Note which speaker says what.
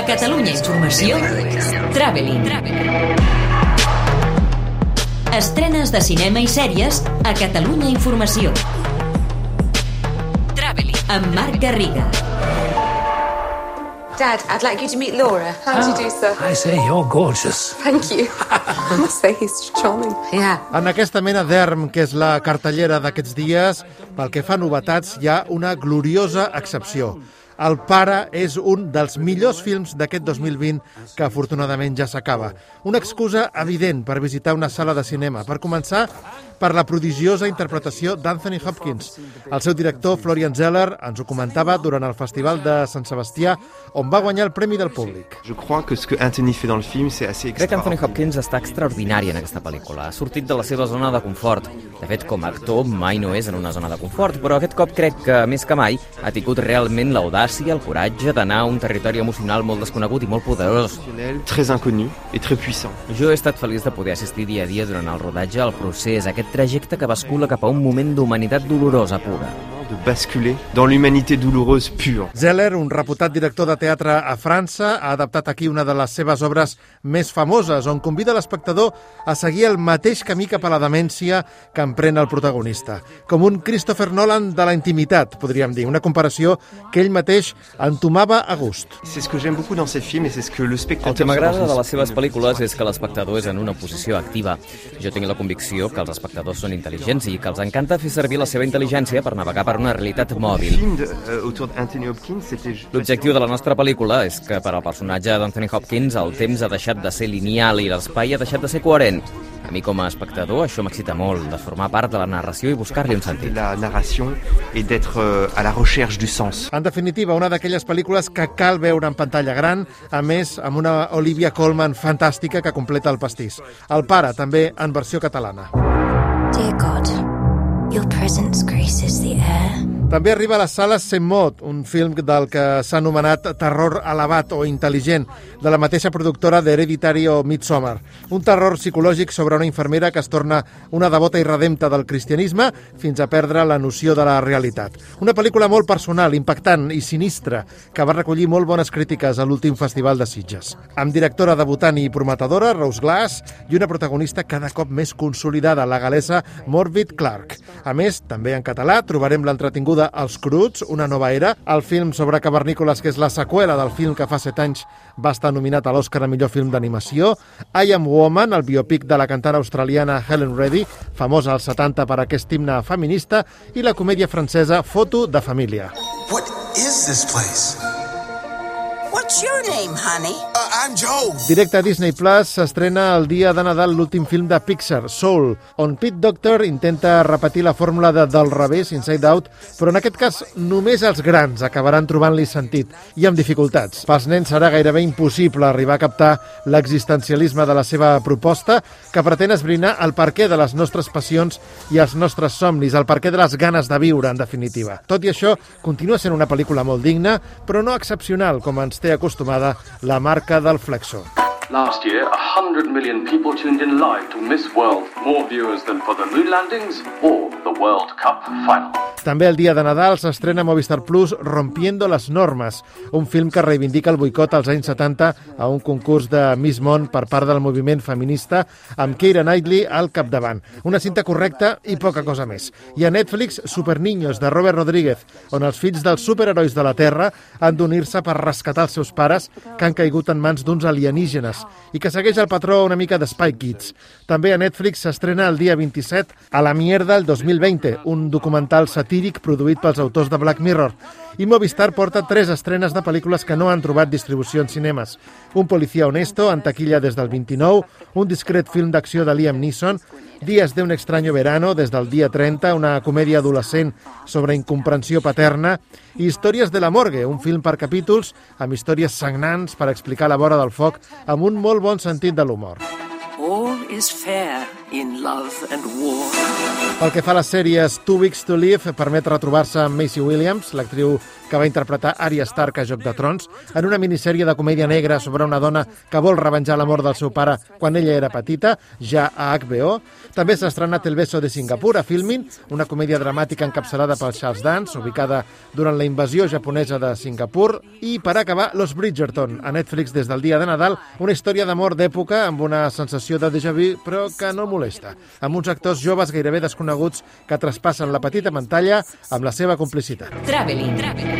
Speaker 1: A Catalunya Informació, Traveling. Estrenes de cinema i sèries a Catalunya Informació. Traveling. Amb Marc Garriga.
Speaker 2: Dad, I'd like you to meet Laura. How do you do, sir?
Speaker 3: I say you're gorgeous.
Speaker 2: Thank you. I must say he's charming. Yeah.
Speaker 4: En aquesta mena d'ERM, que és la cartellera d'aquests dies, pel que fa a novetats, hi ha una gloriosa excepció. El pare és un dels millors films d'aquest 2020 que afortunadament ja s'acaba. Una excusa evident per visitar una sala de cinema. Per començar, per la prodigiosa interpretació d'Anthony Hopkins. El seu director, Florian Zeller, ens ho comentava durant el Festival de Sant Sebastià, on va guanyar el Premi del Públic.
Speaker 5: Je crois que ce que Anthony fait dans le film, c'est assez
Speaker 6: Crec que Anthony. Hopkins està extraordinari en aquesta pel·lícula. Ha sortit de la seva zona de confort. De fet, com a actor mai no és en una zona de confort, però aquest cop crec que, més que mai, ha tingut realment l'audàcia, el coratge d'anar a un territori emocional molt desconegut i molt poderós.
Speaker 5: Très inconnu et très puissant.
Speaker 6: Jo he estat feliç de poder assistir dia a dia durant el rodatge al procés, aquest trajecte que bascula cap a un moment d'humanitat dolorosa pura.
Speaker 5: De basculer dans l'humanité douloureuse pure.
Speaker 4: Zeller, un reputat director de teatre a França, ha adaptat aquí una de les seves obres més famoses, on convida l'espectador a seguir el mateix camí cap a la demència que emprèn el protagonista. Com un Christopher Nolan de la intimitat, podríem dir. Una comparació que ell mateix entomava a gust.
Speaker 5: C'est ce que j'aime beaucoup dans ces films et c'est ce que le
Speaker 6: El
Speaker 5: spectateur...
Speaker 6: que m'agrada de les seves pel·lícules és que l'espectador és en una posició activa. Jo tinc la convicció que els espectadors són intel·ligents i que els encanta fer servir la seva intel·ligència per navegar per una realitat mòbil.
Speaker 5: euh.
Speaker 6: L'objectiu de la nostra pel·lícula és que per al personatge d'Anthony Hopkins el temps ha deixat de ser lineal i l'espai ha deixat de ser coherent. A mi com a espectador això m'excita molt, de formar part de la narració i buscar-li un sentit.
Speaker 5: la narration et d'être euh, à la recherche du sens.
Speaker 4: En definitiva, una d'aquelles pel·lícules que cal veure en pantalla gran, a més, amb una Olivia Colman fantàstica que completa el pastís. El pare, també en versió catalana.
Speaker 7: Your presence graces the air.
Speaker 4: També arriba a les sales Semmot, un film del que s'ha anomenat terror elevat o intel·ligent, de la mateixa productora d'Hereditary o Midsommar. Un terror psicològic sobre una infermera que es torna una devota i redempta del cristianisme fins a perdre la noció de la realitat. Una pel·lícula molt personal, impactant i sinistra, que va recollir molt bones crítiques a l'últim Festival de Sitges. Amb directora debutant i prometedora, Rose Glass, i una protagonista cada cop més consolidada, la galesa Morbid Clark. A més, també en català, trobarem l'entretinguda Els Cruts, una nova era, el film sobre cavernícoles que és la seqüela del film que fa set anys va estar nominat a l'Oscar a millor film d'animació, I Am Woman, el biopic de la cantant australiana Helen Reddy, famosa als 70 per aquest himne feminista, i la comèdia francesa Foto de família.
Speaker 8: What is this place?
Speaker 9: What's your name, honey?
Speaker 8: Uh, I'm Joe.
Speaker 4: Directe a Disney Plus s'estrena el dia de Nadal l'últim film de Pixar, Soul, on Pete Doctor intenta repetir la fórmula de Del revés, Inside Out, però en aquest cas només els grans acabaran trobant-li sentit i amb dificultats. Pels nens serà gairebé impossible arribar a captar l'existencialisme de la seva proposta, que pretén esbrinar el perquè de les nostres passions i els nostres somnis, el perquè de les ganes de viure, en definitiva. Tot i això, continua sent una pel·lícula molt digna, però no excepcional, com ens té acostumada la marca del.
Speaker 10: Last year, 100 million people tuned in live to Miss World, more viewers than for the moon landings or the World Cup final.
Speaker 4: També el dia de Nadal s'estrena Movistar Plus Rompiendo les normes, un film que reivindica el boicot als anys 70 a un concurs de Miss Món per part del moviment feminista amb Keira Knightley al capdavant. Una cinta correcta i poca cosa més. I a Netflix, Super Niños, de Robert Rodríguez, on els fills dels superherois de la Terra han d'unir-se per rescatar els seus pares que han caigut en mans d'uns alienígenes i que segueix el patró una mica de Spy Kids. També a Netflix s'estrena el dia 27 a la mierda el 2020, un documental satíric produït pels autors de Black Mirror. I Movistar porta tres estrenes de pel·lícules que no han trobat distribució en cinemes. Un policía honesto, en taquilla des del 29, un discret film d'acció de Liam Neeson, Días de un extraño verano, des del dia 30, una comèdia adolescent sobre incomprensió paterna, i Històries de la morgue, un film per capítols amb històries sagnants per explicar la vora del foc amb un molt bon sentit de l'humor.
Speaker 9: All is fair in love and war.
Speaker 4: Pel que fa a les sèries Two Weeks to Live, permet retrobar-se amb Macy Williams, l'actriu que va interpretar Arya Stark a Joc de Trons, en una minissèrie de comèdia negra sobre una dona que vol revenjar la mort del seu pare quan ella era petita, ja a HBO. També s'ha estrenat El beso de Singapur a Filmin, una comèdia dramàtica encapçalada pel Charles Dance, ubicada durant la invasió japonesa de Singapur. I, per acabar, Los Bridgerton, a Netflix des del dia de Nadal, una història d'amor d'època amb una sensació de déjà vu, però que no molesta, amb uns actors joves gairebé desconeguts que traspassen la petita pantalla amb la seva complicitat.
Speaker 1: Traveling.